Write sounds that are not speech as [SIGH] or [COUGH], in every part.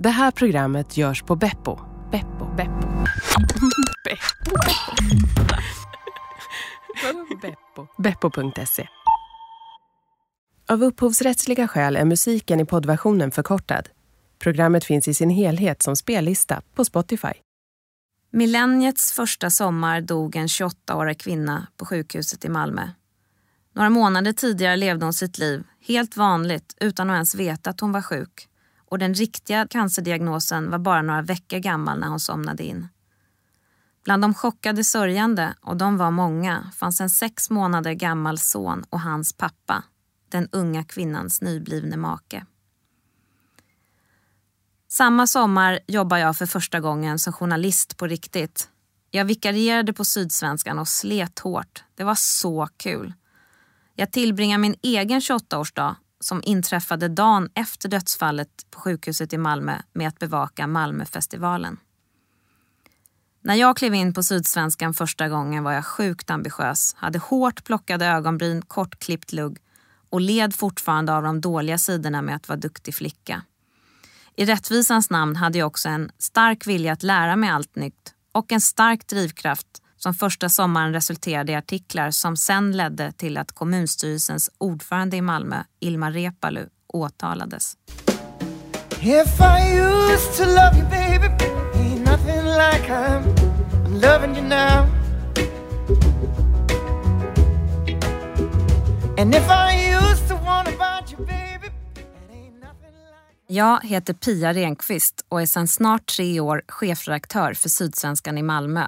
Det här programmet görs på Beppo. Beppo. Beppo. Beppo. Beppo? Beppo.se. Av upphovsrättsliga skäl är musiken i poddversionen förkortad. Programmet finns i sin helhet som spellista på Spotify. Millenniets första sommar dog en 28-årig kvinna på sjukhuset i Malmö. Några månader tidigare levde hon sitt liv helt vanligt utan att ens veta att hon var sjuk. Och den riktiga cancerdiagnosen var bara några veckor gammal när hon somnade in. Bland de chockade sörjande, och de var många, fanns en sex månader gammal son och hans pappa, den unga kvinnans nyblivne make. Samma sommar jobbade jag för första gången som journalist på riktigt. Jag vikarierade på Sydsvenskan och slet hårt. Det var så kul. Jag tillbringade min egen 28-årsdag som inträffade dagen efter dödsfallet på sjukhuset i Malmö med att bevaka Malmöfestivalen. När jag klev in på Sydsvenskan första gången var jag sjukt ambitiös, hade hårt plockade ögonbryn, kortklippt lugg och led fortfarande av de dåliga sidorna med att vara duktig flicka. I rättvisans namn hade jag också en stark vilja att lära mig allt nytt och en stark drivkraft som första sommaren resulterade i artiklar som sen ledde till att kommunstyrelsens ordförande i Malmö, Ilmar Reepalu, åtalades. If I used to love you baby Ain't nothing like I'm, I'm loving you now And if I used to want about you baby Jag heter Pia Renqvist och är sedan snart tre år chefredaktör för Sydsvenskan i Malmö.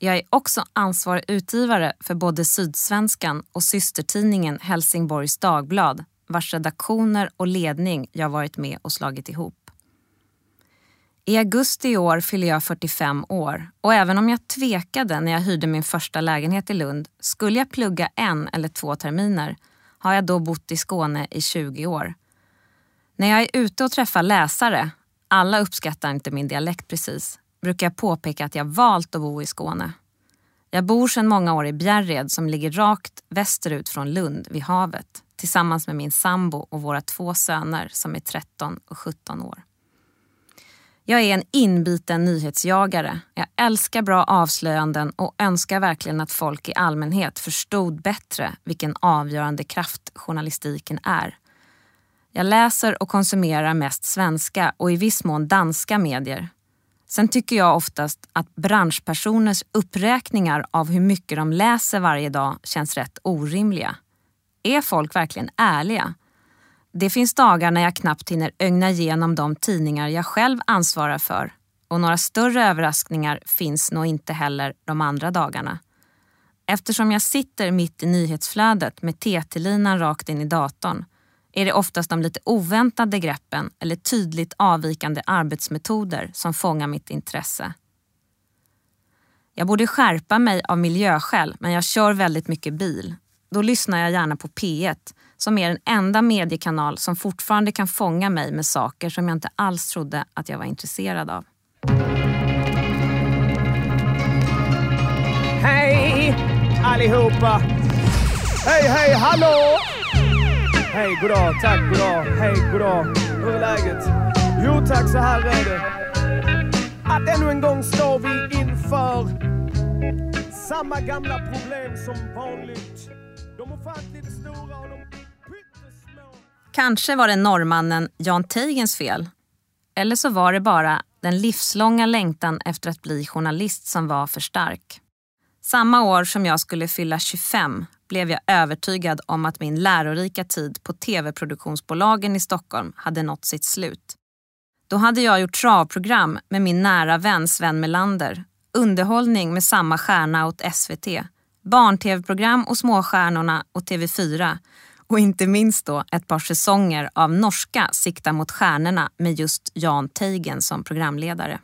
Jag är också ansvarig utgivare för både Sydsvenskan och systertidningen Helsingborgs Dagblad vars redaktioner och ledning jag varit med och slagit ihop. I augusti i år fyller jag 45 år och även om jag tvekade när jag hyrde min första lägenhet i Lund, skulle jag plugga en eller två terminer, har jag då bott i Skåne i 20 år. När jag är ute och träffar läsare, alla uppskattar inte min dialekt precis, brukar jag påpeka att jag valt att bo i Skåne. Jag bor sedan många år i Bjärred som ligger rakt västerut från Lund vid havet tillsammans med min sambo och våra två söner som är 13 och 17 år. Jag är en inbiten nyhetsjagare. Jag älskar bra avslöjanden och önskar verkligen att folk i allmänhet förstod bättre vilken avgörande kraft journalistiken är. Jag läser och konsumerar mest svenska och i viss mån danska medier. Sen tycker jag oftast att branschpersoners uppräkningar av hur mycket de läser varje dag känns rätt orimliga. Är folk verkligen ärliga? Det finns dagar när jag knappt hinner ögna igenom de tidningar jag själv ansvarar för och några större överraskningar finns nog inte heller de andra dagarna. Eftersom jag sitter mitt i nyhetsflödet med TT-linan rakt in i datorn är det oftast de lite oväntade greppen eller tydligt avvikande arbetsmetoder som fångar mitt intresse. Jag borde skärpa mig av miljöskäl men jag kör väldigt mycket bil. Då lyssnar jag gärna på P1 som är den enda mediekanal som fortfarande kan fånga mig med saker som jag inte alls trodde att jag var intresserad av. Hej allihopa! Hej, hej, hallå! Hej, goddag, tack, goddag, hej, goddag. Hur är läget? Jo tack, så här är det. Att ännu en gång står vi inför samma gamla problem som vanligt. De ofantligt stora och de pyttesmå. Kanske var det norrmannen Jan Teigens fel. Eller så var det bara den livslånga längtan efter att bli journalist som var för stark. Samma år som jag skulle fylla 25 blev jag övertygad om att min lärorika tid på tv-produktionsbolagen i Stockholm hade nått sitt slut. Då hade jag gjort travprogram med min nära vän Sven Melander, underhållning med samma stjärna åt SVT, barn-tv-program och Småstjärnorna och TV4 och inte minst då ett par säsonger av norska Sikta mot stjärnorna med just Jan Teigen som programledare.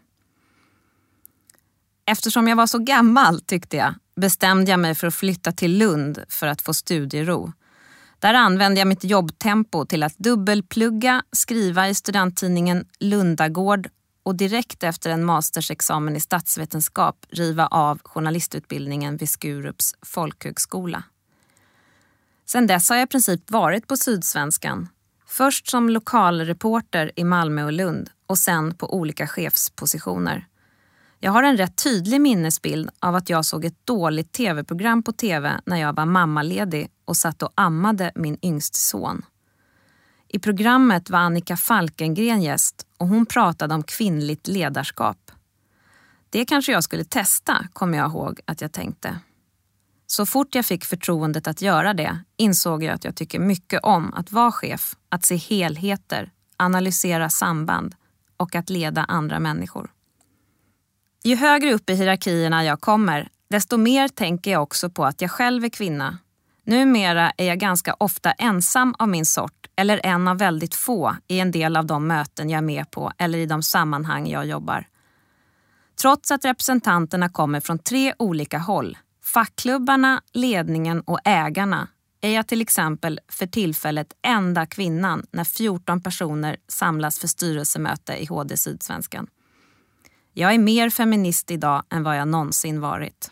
Eftersom jag var så gammal, tyckte jag, bestämde jag mig för att flytta till Lund för att få studiero. Där använde jag mitt jobbtempo till att dubbelplugga, skriva i studenttidningen Lundagård och direkt efter en mastersexamen i statsvetenskap riva av journalistutbildningen vid Skurups folkhögskola. Sen dess har jag i princip varit på Sydsvenskan. Först som lokalreporter i Malmö och Lund och sen på olika chefspositioner. Jag har en rätt tydlig minnesbild av att jag såg ett dåligt tv-program på tv när jag var mammaledig och satt och ammade min yngste son. I programmet var Annika Falkengren gäst och hon pratade om kvinnligt ledarskap. Det kanske jag skulle testa, kommer jag ihåg att jag tänkte. Så fort jag fick förtroendet att göra det insåg jag att jag tycker mycket om att vara chef, att se helheter, analysera samband och att leda andra människor. Ju högre upp i hierarkierna jag kommer, desto mer tänker jag också på att jag själv är kvinna. Numera är jag ganska ofta ensam av min sort eller en av väldigt få i en del av de möten jag är med på eller i de sammanhang jag jobbar. Trots att representanterna kommer från tre olika håll, fackklubbarna, ledningen och ägarna, är jag till exempel för tillfället enda kvinnan när 14 personer samlas för styrelsemöte i HD Sydsvenskan. Jag är mer feminist idag än vad jag någonsin varit.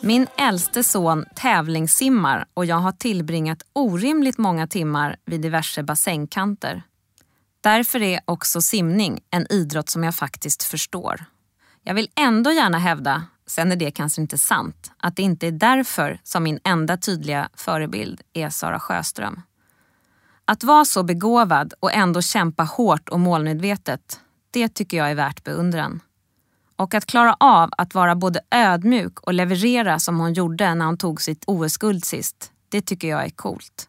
Min äldste son tävlingssimmar och jag har tillbringat orimligt många timmar vid diverse bassängkanter. Därför är också simning en idrott som jag faktiskt förstår. Jag vill ändå gärna hävda, sen är det kanske inte sant, att det inte är därför som min enda tydliga förebild är Sara Sjöström. Att vara så begåvad och ändå kämpa hårt och målmedvetet, det tycker jag är värt beundran. Och att klara av att vara både ödmjuk och leverera som hon gjorde när hon tog sitt OS-guld sist, det tycker jag är coolt.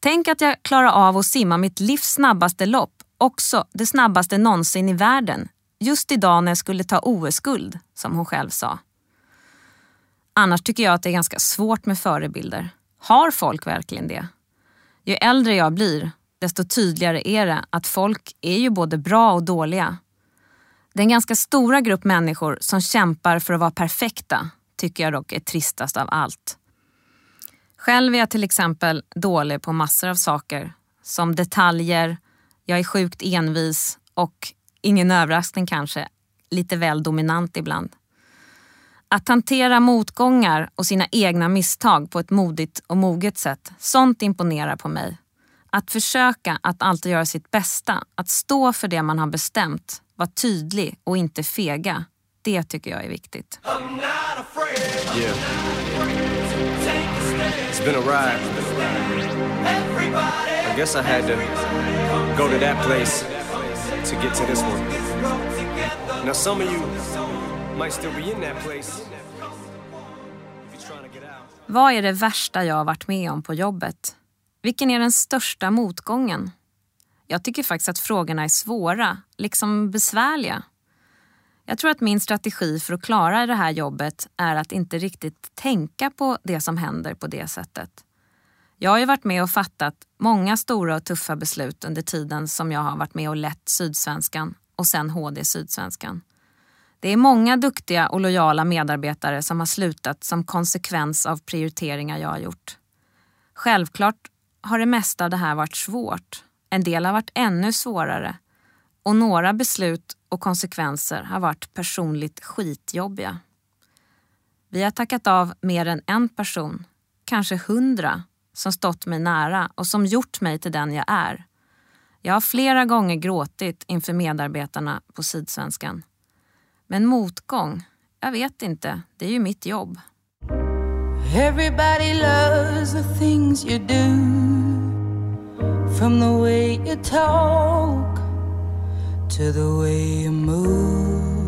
Tänk att jag klarar av att simma mitt livs snabbaste lopp, också det snabbaste någonsin i världen, just idag när jag skulle ta OS-guld, som hon själv sa. Annars tycker jag att det är ganska svårt med förebilder. Har folk verkligen det? Ju äldre jag blir, desto tydligare är det att folk är ju både bra och dåliga. Den ganska stora grupp människor som kämpar för att vara perfekta tycker jag dock är tristast av allt. Själv är jag till exempel dålig på massor av saker. Som detaljer, jag är sjukt envis och, ingen överraskning kanske, lite väl dominant ibland. Att hantera motgångar och sina egna misstag på ett modigt och moget sätt, sånt imponerar på mig. Att försöka att alltid göra sitt bästa, att stå för det man har bestämt, vara tydlig och inte fega. Det tycker jag är viktigt. It's been a ride. I guess I had to go to that place to get to this one. Now some of you might still be in that place. Vad är det värsta jag har varit med om på jobbet? Vilken är den största motgången? Jag tycker faktiskt att frågorna är svåra, liksom besvärliga. Jag tror att min strategi för att klara det här jobbet är att inte riktigt tänka på det som händer på det sättet. Jag har ju varit med och fattat många stora och tuffa beslut under tiden som jag har varit med och lett Sydsvenskan och sen HD Sydsvenskan. Det är många duktiga och lojala medarbetare som har slutat som konsekvens av prioriteringar jag har gjort. Självklart har det mesta av det här varit svårt. En del har varit ännu svårare och några beslut och konsekvenser har varit personligt skitjobbiga. Vi har tackat av mer än en person, kanske hundra, som stått mig nära och som gjort mig till den jag är. Jag har flera gånger gråtit inför medarbetarna på Sydsvenskan. Men motgång? Jag vet inte. Det är ju mitt jobb. Everybody loves the things you do From the way you talk to the way you move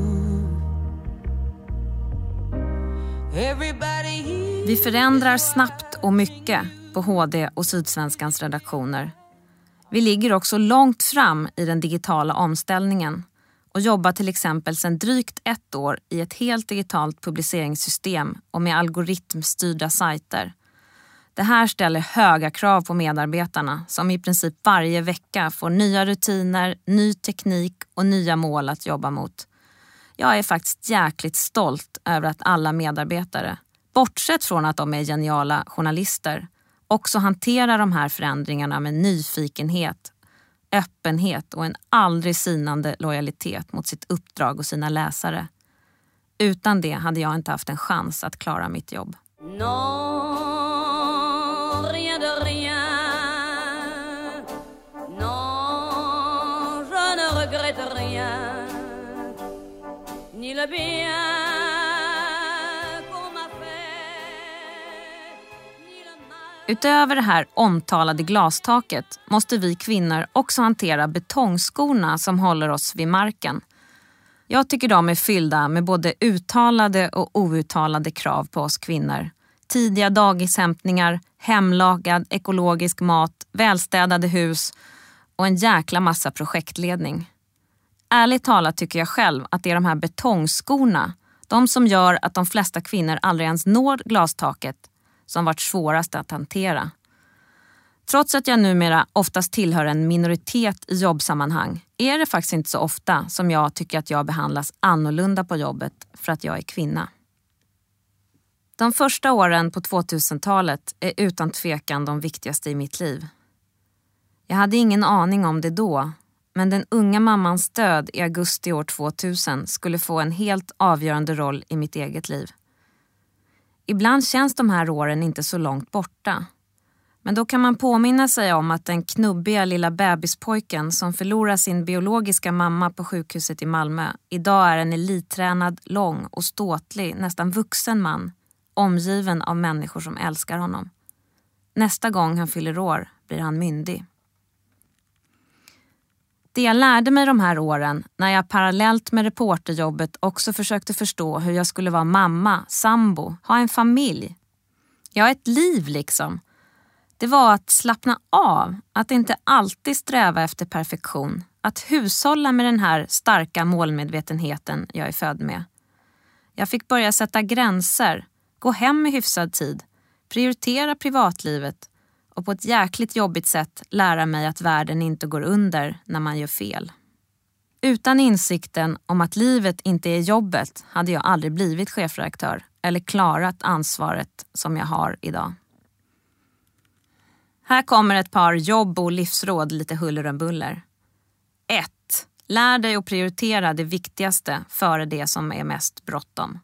Everybody Vi förändrar snabbt och mycket på HD och Sydsvenskans redaktioner. Vi ligger också långt fram i den digitala omställningen och jobbar till exempel sedan drygt ett år i ett helt digitalt publiceringssystem och med algoritmstyrda sajter. Det här ställer höga krav på medarbetarna som i princip varje vecka får nya rutiner, ny teknik och nya mål att jobba mot. Jag är faktiskt jäkligt stolt över att alla medarbetare, bortsett från att de är geniala journalister, också hanterar de här förändringarna med nyfikenhet, öppenhet och en aldrig sinande lojalitet mot sitt uppdrag och sina läsare. Utan det hade jag inte haft en chans att klara mitt jobb. No rien de rien. Non, je ne regrette rien. Ni le bien qu'on m'a fait. Utöver det här omtalade glastaket måste vi kvinnor också hantera betongskorna som håller oss vid marken. Jag tycker de är fyllda med både uttalade och outtalade krav på oss kvinnor. Tidiga dagishämtningar, hemlagad ekologisk mat, välstädade hus och en jäkla massa projektledning. Ärligt talat tycker jag själv att det är de här betongskorna, de som gör att de flesta kvinnor aldrig ens når glastaket, som varit svårast att hantera. Trots att jag numera oftast tillhör en minoritet i jobbsammanhang är det faktiskt inte så ofta som jag tycker att jag behandlas annorlunda på jobbet för att jag är kvinna. De första åren på 2000-talet är utan tvekan de viktigaste i mitt liv. Jag hade ingen aning om det då, men den unga mammans död i augusti år 2000 skulle få en helt avgörande roll i mitt eget liv. Ibland känns de här åren inte så långt borta. Men då kan man påminna sig om att den knubbiga lilla bebispojken som förlorar sin biologiska mamma på sjukhuset i Malmö idag är en elittränad, lång och ståtlig, nästan vuxen man omgiven av människor som älskar honom. Nästa gång han fyller år blir han myndig. Det jag lärde mig de här åren, när jag parallellt med reporterjobbet också försökte förstå hur jag skulle vara mamma, sambo, ha en familj. Ja, ett liv liksom. Det var att slappna av, att inte alltid sträva efter perfektion. Att hushålla med den här starka målmedvetenheten jag är född med. Jag fick börja sätta gränser, gå hem i hyfsad tid, prioritera privatlivet och på ett jäkligt jobbigt sätt lära mig att världen inte går under när man gör fel. Utan insikten om att livet inte är jobbet hade jag aldrig blivit chefredaktör eller klarat ansvaret som jag har idag. Här kommer ett par jobb och livsråd lite huller om buller. 1. Lär dig att prioritera det viktigaste före det som är mest bråttom.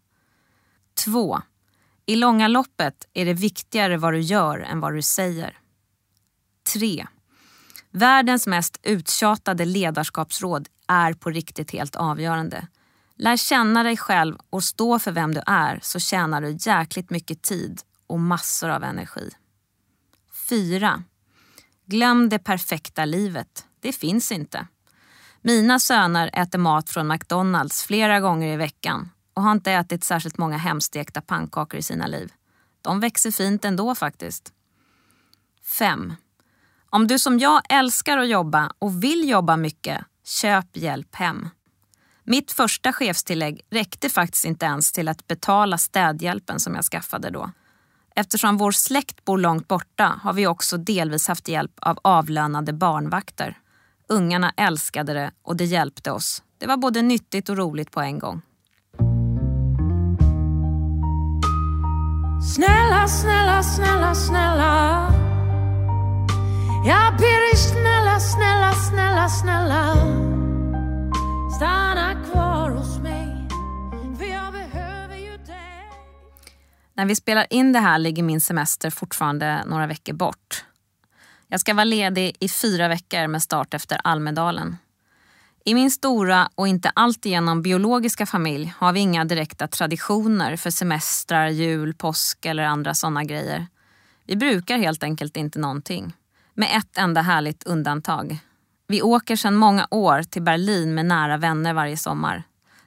2. I långa loppet är det viktigare vad du gör än vad du säger. 3. Världens mest uttjatade ledarskapsråd är på riktigt helt avgörande. Lär känna dig själv och stå för vem du är så tjänar du jäkligt mycket tid och massor av energi. 4. Glöm det perfekta livet. Det finns inte. Mina söner äter mat från McDonalds flera gånger i veckan och har inte ätit särskilt många hemstekta pannkakor i sina liv. De växer fint ändå faktiskt. 5. Om du som jag älskar att jobba och vill jobba mycket, köp hjälp hem. Mitt första chefstillägg räckte faktiskt inte ens till att betala städhjälpen som jag skaffade då. Eftersom vår släkt bor långt borta har vi också delvis haft hjälp av avlönade barnvakter. Ungarna älskade det och det hjälpte oss. Det var både nyttigt och roligt på en gång. Snälla, snälla, snälla, snälla Jag ber dig snälla, snälla, snälla, snälla Stanna kvar hos mig För jag behöver ju dig När vi spelar in det här ligger min semester fortfarande några veckor bort. Jag ska vara ledig i fyra veckor med start efter Almedalen. I min stora och inte alltigenom biologiska familj har vi inga direkta traditioner för semestrar, jul, påsk eller andra sådana grejer. Vi brukar helt enkelt inte någonting. Med ett enda härligt undantag. Vi åker sedan många år till Berlin med nära vänner varje sommar.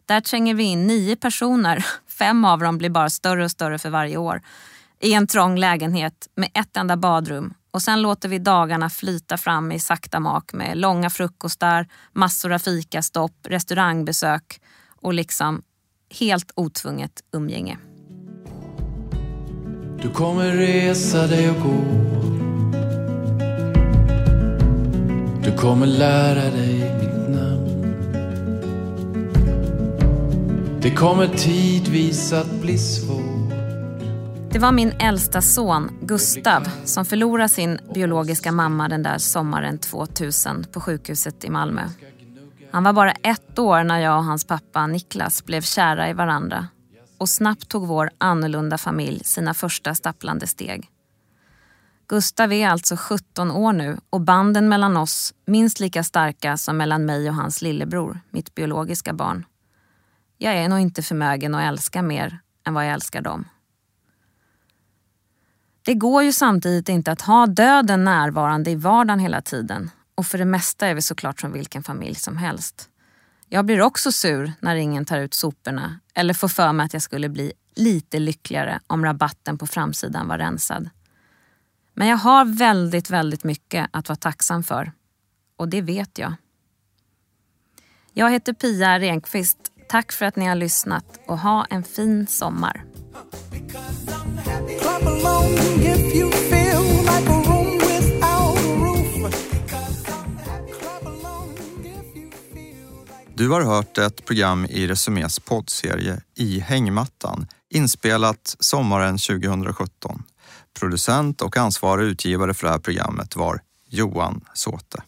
Där tränger vi in nio personer, [LAUGHS] fem av dem blir bara större och större för varje år, i en trång lägenhet med ett enda badrum och sen låter vi dagarna flyta fram i sakta mak med långa frukostar, massor av fikastopp, restaurangbesök och liksom helt otvunget umgänge. Du kommer resa dig och gå. Du kommer lära dig mitt namn. Det kommer tidvis att bli svårt. Det var min äldsta son, Gustav, som förlorade sin biologiska mamma den där sommaren 2000 på sjukhuset i Malmö. Han var bara ett år när jag och hans pappa Niklas blev kära i varandra och snabbt tog vår annorlunda familj sina första stapplande steg. Gustav är alltså 17 år nu och banden mellan oss minst lika starka som mellan mig och hans lillebror, mitt biologiska barn. Jag är nog inte förmögen att älska mer än vad jag älskar dem. Det går ju samtidigt inte att ha döden närvarande i vardagen hela tiden och för det mesta är vi såklart som vilken familj som helst. Jag blir också sur när ingen tar ut soporna eller får för mig att jag skulle bli lite lyckligare om rabatten på framsidan var rensad. Men jag har väldigt, väldigt mycket att vara tacksam för. Och det vet jag. Jag heter Pia Renqvist. Tack för att ni har lyssnat och ha en fin sommar. Du har hört ett program i Resumés poddserie I hängmattan inspelat sommaren 2017. Producent och ansvarig utgivare för det här programmet var Johan Såte.